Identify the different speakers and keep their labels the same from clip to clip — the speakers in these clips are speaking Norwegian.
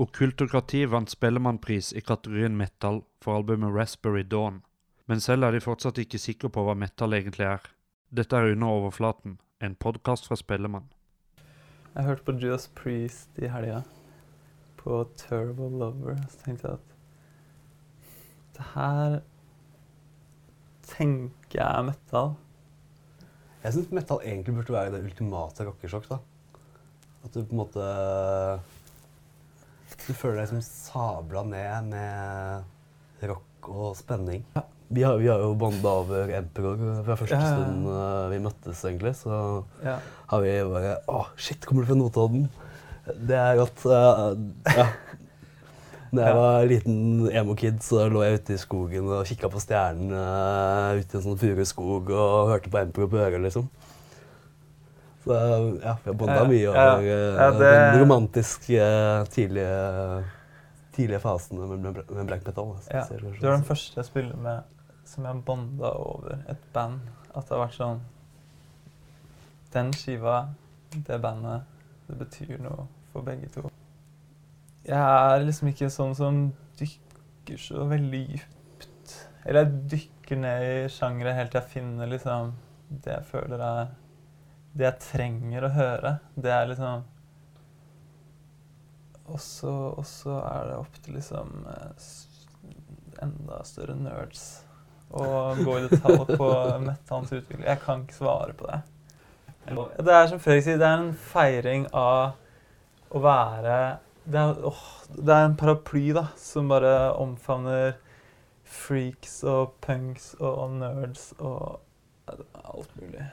Speaker 1: Okkultokrati vant Spellemannpris i kategorien metal for albumet Raspberry Dawn, men selv er de fortsatt ikke sikre på hva metal egentlig er. Dette er Under overflaten, en podkast fra Spellemann.
Speaker 2: Jeg hørte på Judas Priest i helga, på Terrible Lover. Så tenkte jeg at det her tenker jeg er metal.
Speaker 3: Jeg syns metal egentlig burde være det ultimate rockesjokk. da. At du på en måte Du føler deg som sabla ned med rock og spenning. Vi har, vi har jo bånda over Emperor fra første
Speaker 2: Ja, ja, ja.
Speaker 3: stund eh, vi møttes, egentlig. Så
Speaker 2: Ja.
Speaker 3: har vi bare Å, shit, kommer du fra Notodden? Det er at Uh, Ja. Da jeg var liten emo-kid, så lå jeg ute i skogen og kikka på stjernene uh, ute i en sånn furuskog og hørte på Emperor på øret, liksom. Så ja, vi har bonda
Speaker 2: Ja,
Speaker 3: mye over eh,
Speaker 2: Ja, det-
Speaker 3: den romantiske tidlige, tidlige fasene med, med, med black metal. altså.
Speaker 2: Ja, Du er den
Speaker 3: sånn.
Speaker 2: første jeg spiller med som jeg bonda over et band. At det har vært sånn Den skiva, det bandet, det betyr noe for begge to. Jeg er liksom ikke sånn som dykker så veldig dypt. Eller jeg dykker ned i sjangre helt til jeg finner liksom det jeg føler er Det jeg trenger å høre. Det er liksom og så, er det opp til liksom eh, enda større nerds å gå i detalj på metallens utvikling. Jeg kan ikke svare på det. Det er som Fredrik sier, det er en feiring av å være Det er, åh, det er en paraply da, som bare omfavner freaks og punks og nerds og alt mulig.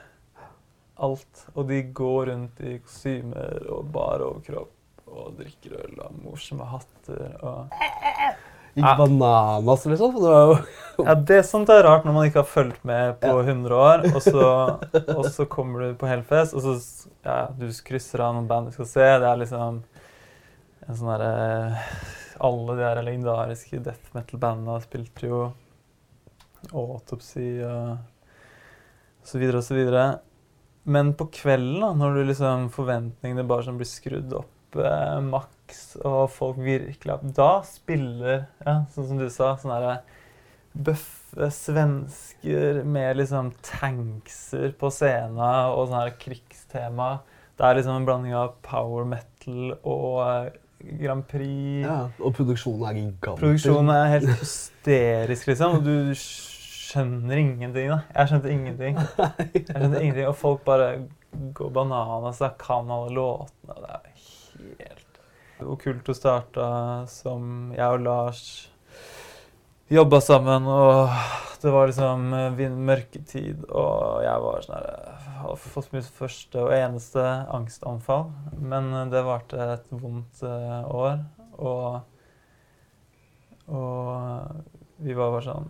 Speaker 2: Alt. Og de går rundt i kostymer og bar overkropp og drikker øl og har morsomme hatter og
Speaker 3: Gikk
Speaker 2: Ja.
Speaker 3: bananas, liksom. Det var jo
Speaker 2: Ja, det er sånt er rart når man ikke har fulgt med på
Speaker 3: Ja.
Speaker 2: 100 år, og så, og så kommer du på Hellfest, og så ja, du krysser av noen band du skal se. Det er liksom en sånn derre Alle de der legendariske death metal-bandene spilte jo Autopsy og så videre og så videre. Men på kvelden, da, når du liksom forventningene bare sånn blir skrudd opp eh, maks, og folk virkelig Da spiller, ja, sånn som du sa, sånne her bøffe svensker med liksom tankser på scenen og sånn her krigstema. Det er liksom en blanding av power metal og eh, Grand Prix.
Speaker 3: ja, Og produksjonen er gigantisk.
Speaker 2: Produksjonen er helt hysterisk, liksom. Du skjønner ingenting, da. Jeg skjønte ingenting. Jeg skjønte ingenting, Og folk bare går bananas. Jeg kan alle låtene. Det er helt Okkulto starta som jeg og Lars jobba sammen, og det var liksom mørketid, og jeg var sånn Har fått mitt første og eneste angstanfall. Men det varte et vondt eh, år, og Og vi var bare sånn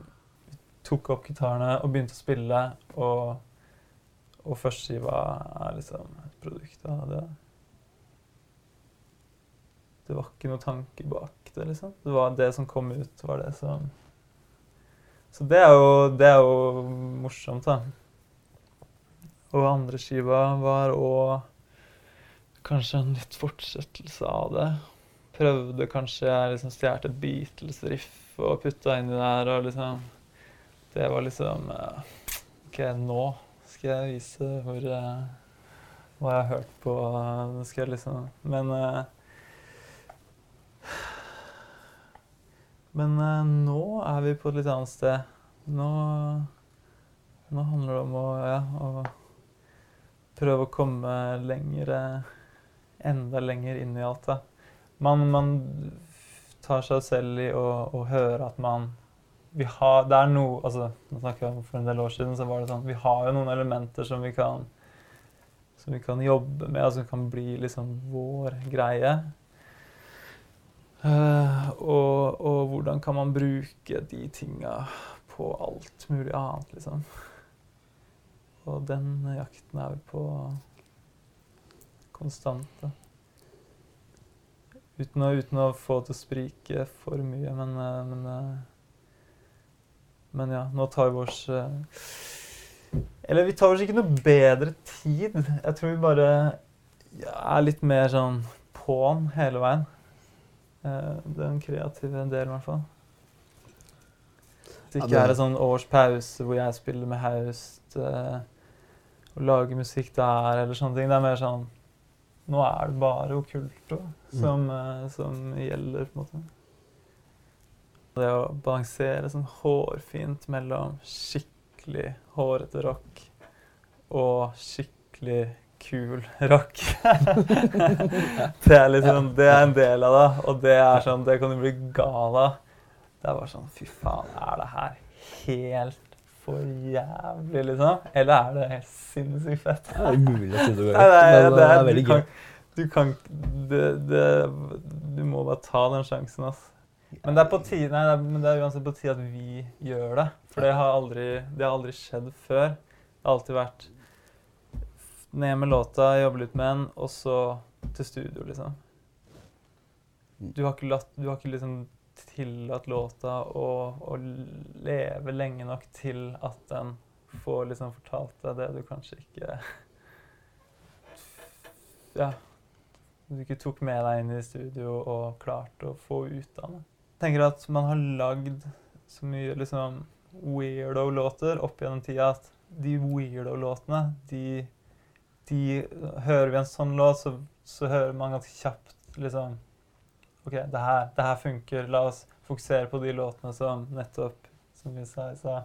Speaker 2: tok opp gitarene og begynte å spille, og og førsteskiva er liksom et produkt av det. Det var ikke noe tanke bak det, liksom. Det var det som kom ut, var det som Så det er jo, det er jo morsomt, da. Og andre skiva var òg kanskje en litt fortsettelse av det. Prøvde kanskje jeg liksom stjal et Beatles-riff og putta inni der, og liksom Det var liksom eh, OK, nå skal jeg vise hvor eh, hva jeg har hørt på. Nå skal jeg liksom Men eh, Men eh, nå er vi på et litt annet sted. Nå, nå handler det om å, ja, å prøve å komme lenger eh, Enda lenger inn i alt. da. Man, man tar seg selv i å, å høre at man vi har, det er noe, altså, nå snakker jeg om For en del år siden så var det sånn Vi har jo noen elementer som vi kan som vi kan jobbe med, og som kan bli liksom vår greie. Eh, og, og hvordan kan man bruke de tinga på alt mulig annet, liksom. Og den jakten er vi på konstant. da. Uten å, uten å få det til å sprike for mye, men, eh, men eh, Men ja, nå tar vi oss eh, Eller vi tar oss ikke noe bedre tid. Jeg tror vi bare ja, er litt mer sånn på'n hele veien. eh, den kreative delen, i hvert fall. At det ikke er en sånn års pause hvor jeg spiller med Haust eh, og lager musikk der, eller sånne ting. Det er mer sånn Nå er det bare okkulto som, eh, som gjelder, på en måte. Det å balansere sånn hårfint mellom skikkelig hårete rock og skikkelig kul rock. det er liksom, det er en del av det, og det er sånn, det kan du bli gal av. Det er bare sånn, fy faen, er det her helt for jævlig, liksom? Eller er det helt sinnssykt fett?
Speaker 3: Det er umulig å si det
Speaker 2: går
Speaker 3: men
Speaker 2: det er,
Speaker 3: veldig
Speaker 2: du
Speaker 3: gøy.
Speaker 2: du kan det, det, Du må bare ta den sjansen, ass. Men det er på tide, nei, men det er uansett på tide at vi gjør det. For det har aldri, det har aldri skjedd før. Det har alltid vært ned med låta, jobbe litt med den, og så til studio, liksom. Du har ikke, latt, du har ikke liksom tillatt låta å, å leve lenge nok til at den får liksom fortalt deg det du kanskje ikke Ja. Du ikke tok med deg inn i studio og klarte å få ut av det. Tenker at man har lagd så mye liksom weirdo-låter opp gjennom tida at de weirdo-låtene, de, de Hører vi en sånn låt, så, så hører man ganske kjapt liksom OK, det her, det her funker. La oss fokusere på de låtene som nettopp, som vi sa sa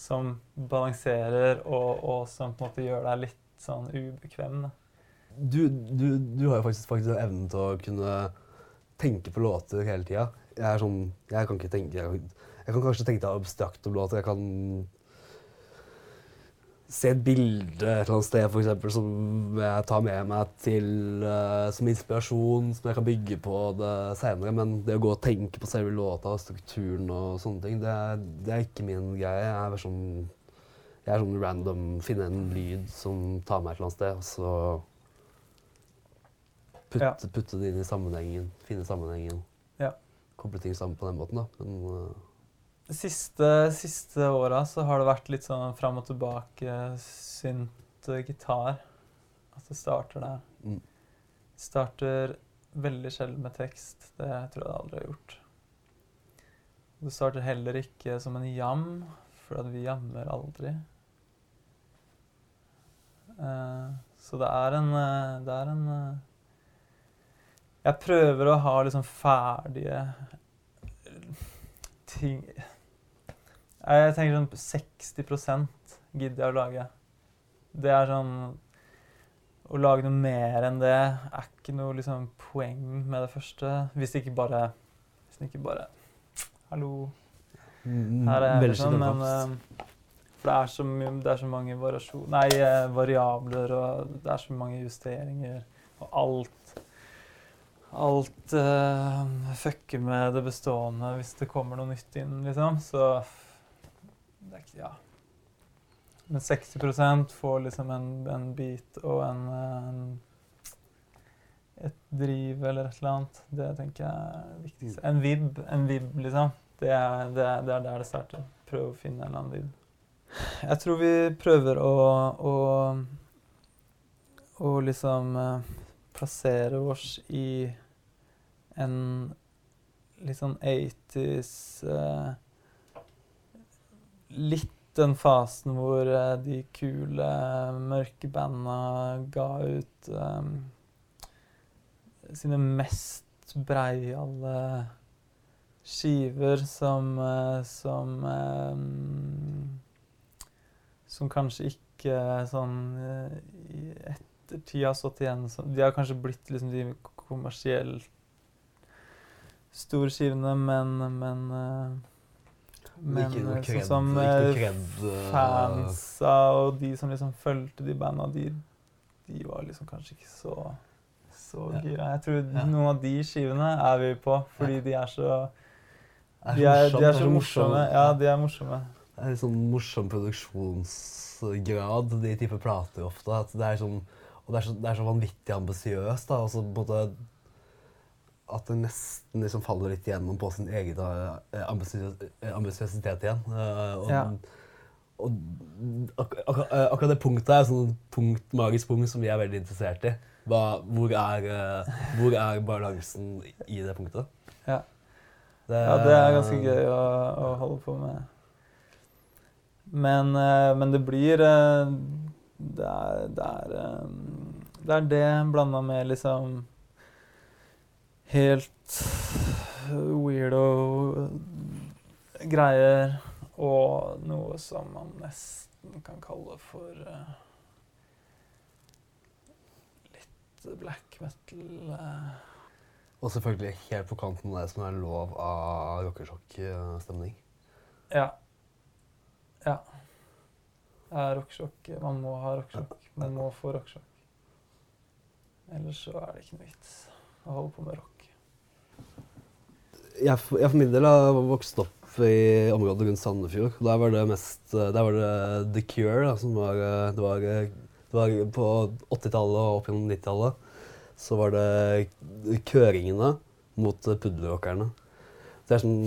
Speaker 2: som balanserer og, og som på en måte gjør deg litt sånn ubekvem.
Speaker 3: Du, du, du har jo faktisk, faktisk evnen til å kunne tenke på låter hele tida. Jeg er sånn Jeg kan ikke tenke Jeg, jeg kan kanskje tenke abstrakt om låter. Jeg kan se et bilde et eller annet sted for eksempel, som jeg tar med meg til, uh, som inspirasjon, som jeg kan bygge på det senere. Men det å gå og tenke på selve låta og strukturen og sånne ting, det det er ikke min greie. Jeg er sånn jeg er sånn random, finne en lyd som tar meg et eller annet sted, og så putte, putte det inn i sammenhengen, finne sammenhengen. Koble ting sammen på den måten, da. Men
Speaker 2: De siste, siste åra så har det vært litt sånn fram og tilbake synt eh, gitar. At det starter der.
Speaker 3: Mm.
Speaker 2: Starter veldig sjelden med tekst. Det tror jeg det aldri har gjort. Det starter heller ikke som en jam, for vi jammer aldri. Uh, så det er en eh, Det er en Jeg prøver å ha liksom ferdige ting Jeg tenker sånn 60 gidder jeg å lage. Det er sånn Å lage noe mer enn det er ikke noe liksom poeng med det første. Hvis det ikke bare Hvis det ikke bare Hallo. Her er jeg, liksom. Men
Speaker 3: sjelden
Speaker 2: eh, For det er så, det er så mange variasjon, nei, eh, variabler, og det er så mange justeringer. Og alt Alt uh, fucker med det bestående hvis det kommer noe nytt inn, liksom. Så det er ikke Ja. Men 60% får liksom en, en bit og en, en et driv eller et eller annet. Det tenker jeg er viktigst. En vib, en vib, liksom. Det er, det, er, det er der det starter. Prøve å finne en eller annen vib. Jeg tror vi prøver å, å, å liksom eh, plassere oss i en litt sånn 80s uh, Litt den fasen hvor uh, de kule, mørke banda ga ut um, sine mest breiale skiver som uh, som um, som kanskje ikke sånn eh, i ettertid har stått igjen som De har kanskje blitt liksom de kommersielt store skivene, men men eh, men eh,
Speaker 3: kred,
Speaker 2: sånn som
Speaker 3: kred, eh,
Speaker 2: fansa og de som liksom fulgte de banda, de, de var liksom kanskje ikke så så
Speaker 3: Ja.
Speaker 2: gira. Jeg tror
Speaker 3: Ja.
Speaker 2: noen av de skivene er vi på, fordi de er så de er, de er så morsomme. Ja, de er morsomme.
Speaker 3: Det er litt sånn morsom produksjonsgrad, de typer plater ofte. At det er sånn, og det er så, det er så vanvittig ambisiøst. og så på en måte At det nesten liksom faller litt igjennom på sin egen eh, eh, ambisiøsitet igjen. Eh, og,
Speaker 2: Ja.
Speaker 3: og ak ak eh, akkurat det punktet er et sånt punkt, magisk punkt som vi er veldig interessert i. Hva, hvor, er, eh, hvor er balansen i det punktet?
Speaker 2: Ja. Ja, det er ganske gøy å, å holde på med. Men, eh, men det blir eh, Det er det, er, eh, det, er det blanda med liksom helt weirdo greier og noe som man nesten kan kalle for uh, litt black metal. Uh.
Speaker 3: Og selvfølgelig helt på kanten av det som er lov av rockesjokk-stemning.
Speaker 2: Ja. Ja. er rockesjokk. Man må ha rockesjokk. Man må få rockesjokk. Ellers så er det ikke noe vits å holde på med rock.
Speaker 3: Jeg, jeg for min del har vokst opp i området rundt Sandefjord. Der var det mest Der var det The Cure da, som var Det var, det var på 80-tallet og opp gjennom 90-tallet. Så var det køringene mot puddelrockerne. Det er sånn,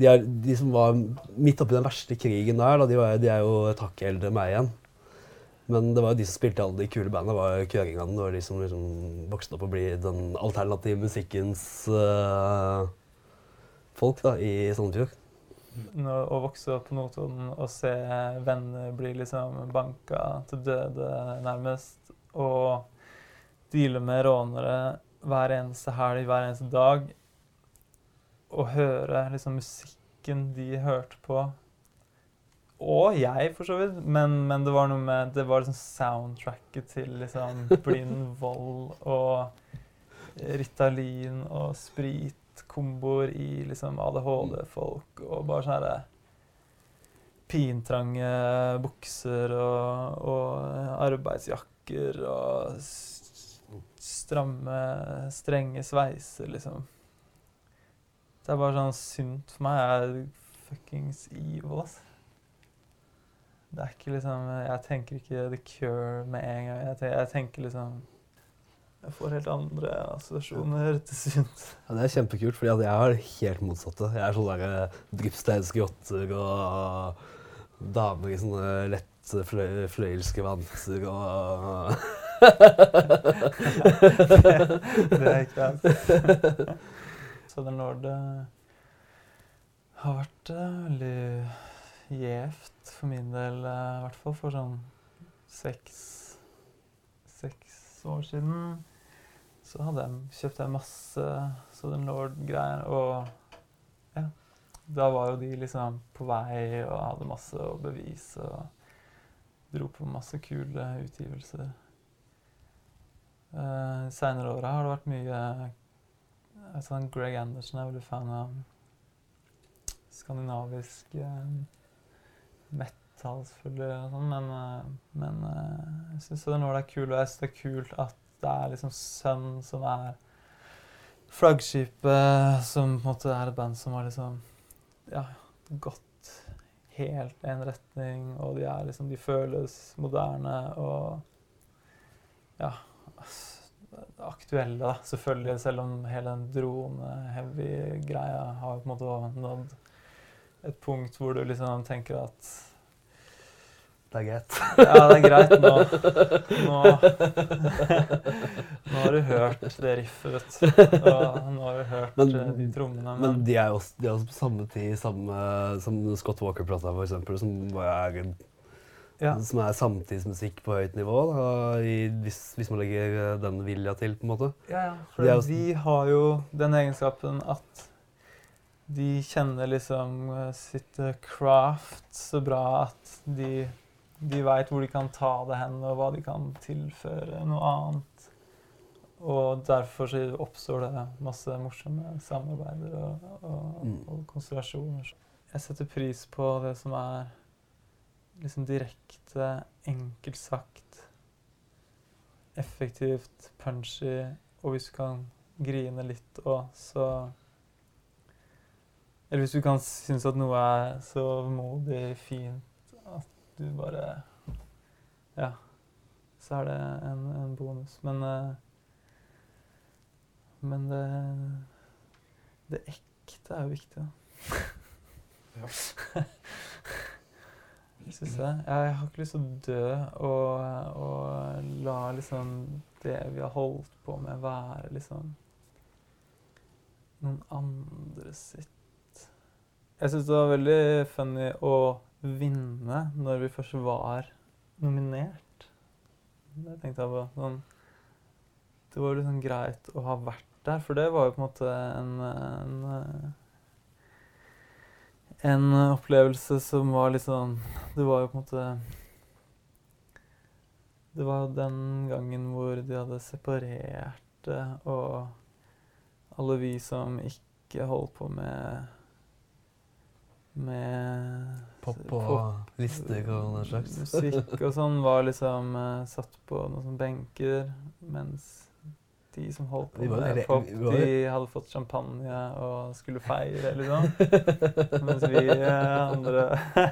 Speaker 3: de, er, de som var midt oppi den verste krigen der, da, de, var, de er jo et hakk eldre enn meg igjen. Men det var jo de som spilte alle de kule bandene, var køringene. Det var de som liksom vokste opp og ble den alternative musikkens eh, folk da, i Sandefjord.
Speaker 2: Å vokse opp på Notodden og se venner bli liksom banka til døde nærmest, og deale med rånere hver eneste helg, hver eneste dag, og høre liksom musikken de hørte på Og jeg, for så vidt. Men, men det var noe med Det var liksom soundtracket til liksom blind vold og Ritalin og spritkomboer i liksom ADHD-folk og bare sånne herre pintrange bukser og, og arbeidsjakker og stramme, strenge sveiser, liksom. Det er bare sånn synd for meg. Jeg er fuckings evil, ass. Det er ikke liksom Jeg tenker ikke The Cure med en gang. Jeg tenker, jeg tenker liksom Jeg får helt andre assosiasjoner til synt.
Speaker 3: Ja, det er kjempekult, fordi jeg har det helt motsatte. Jeg er sånn derre drypsteinske grotter og damer i sånne lett fløy, fløyelske vanter og
Speaker 2: det er ikke sant. Southern Lord eh, har vært eh, veldig gjevt for min del, eh, i hvert fall for sånn seks, seks år siden. Så hadde jeg, kjøpte jeg masse Southern Lord-greier, og ja, da var jo de liksom på vei og hadde masse å bevise og dro på masse kule utgivelser. Uh, Seinere åra har det vært mye eh, sånn Greg Anderson er veldig fan av skandinavisk uh, metal, selvfølgelig, og sånn, men, uh, men uh, jeg syns det er kul, og jeg synes det er kult at det er liksom Sun som er flaggskipet, som på en måte er et band som har liksom ja, gått helt en retning, og de er liksom De føles moderne og ja aktuelle, da, selvfølgelig. Selv om hele den drone-heavy-greia har på en måte nådd et punkt hvor du liksom tenker at
Speaker 3: Det er greit.
Speaker 2: Ja, det er greit nå. Nå, nå har du hørt det riffet, vet du. Og nå har du hørt
Speaker 3: Men-
Speaker 2: eh, de trommene.
Speaker 3: Men de er jo de er også på samme tid samme, som Scott Walker-plata, eksempel, som er
Speaker 2: ja,
Speaker 3: Som er samtidsmusikk på høyt nivå, da, i, hvis, hvis man legger eh, den vilja til, på en måte.
Speaker 2: Ja, ja. For
Speaker 3: De
Speaker 2: de har jo den egenskapen at de kjenner liksom eh, sitt craft så bra at de, de veit hvor de kan ta det hen, og hva de kan tilføre noe annet. Og derfor så oppstår det masse morsomme samarbeider og, og,
Speaker 3: Mm.
Speaker 2: og konstellasjoner. Jeg setter pris på det som er liksom direkte, enkelt sagt, effektivt, punchy, og hvis du kan grine litt òg, så Eller hvis du kan synes at noe er så modig fint du bare Ja. Så er det en, en bonus. Men eh, Men det Det ekte er jo viktig, da. Syns jeg. Jeg har ikke lyst til å dø og, og la liksom det vi har holdt på med, være liksom noen andre sitt. Jeg syns det var veldig funny å vinne når vi først var nominert. Det tenkte jeg på. Sånn, det var liksom greit å ha vært der, for det var jo på en måte en, en en opplevelse som var litt sånn Det var jo på en måte Det var jo den gangen hvor de hadde separert det, og alle vi som ikke holdt på med med
Speaker 3: Pop og lister og den slags.
Speaker 2: musikk og sånn, var liksom uh, satt på noen sånne benker, mens de som holdt på med pop, de hadde fått champagne og skulle feire, liksom. Mens vi uh, andre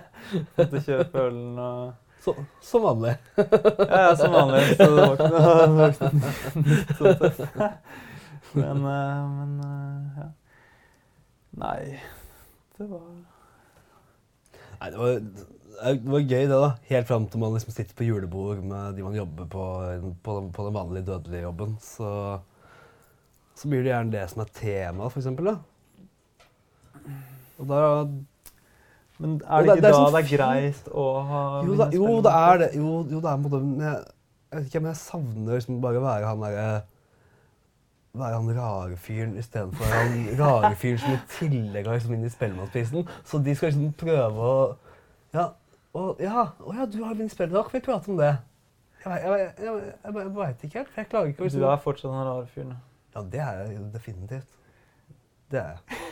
Speaker 2: måtte kjøpe ølen og
Speaker 3: Så, som vanlig.
Speaker 2: Ja, ja, som vanlig. Så det var ikke noe, nytt. Men, uh, men ja. Nei, det var
Speaker 3: Nei, det var, det var gøy, det, da. Helt fram til man liksom sitter på julebord med de man jobber på, på, den, på den vanlige dødelige jobben. Så, så blir det gjerne det som er tema, for eksempel. Da. Og da
Speaker 2: Men er det
Speaker 3: det-
Speaker 2: ikke
Speaker 3: det er
Speaker 2: da
Speaker 3: sånn
Speaker 2: det er greit å ha
Speaker 3: Jo, da, jo det er det. Jo, jo, det er på en måte men jeg, jeg vet ikke, men jeg savner liksom bare å være han derre være han rare fyren istedenfor han rare fyren som i tillegg har liksom inn i Spellemannsprisen. Så de skal liksom prøve å Ja, og, ja, å ja du har vunnet kan vi prate om det? Jeg, jeg, jeg, jeg, jeg, veit ikke helt. Jeg klarer ikke å
Speaker 2: Du
Speaker 3: liksom
Speaker 2: er fortsatt den rare fyren.
Speaker 3: Ja, det er jeg definitivt. Det er jeg.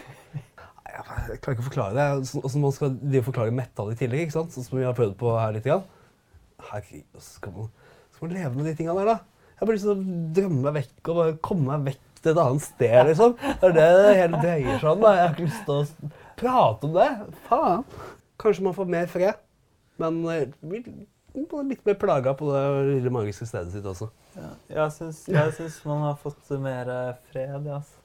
Speaker 3: Jeg klarer ikke å forklare det. Så man skal de forklare metal i tillegg, ikke sant? sånn som vi har prøvd på her litt. Herregud, skal man, skal man leve med de tingene der, da? Jeg har bare lyst til å drømme meg vekk og bare komme meg vekk til et annet sted, liksom. Det er det det hele dreier seg om. da. Jeg har ikke lyst til å prate om det. Faen. Kanskje man får mer fred. Men eh, blir litt mer plaga på det lille magiske stedet sitt også.
Speaker 2: Ja, jeg syns, man har fått mer eh, fred, altså.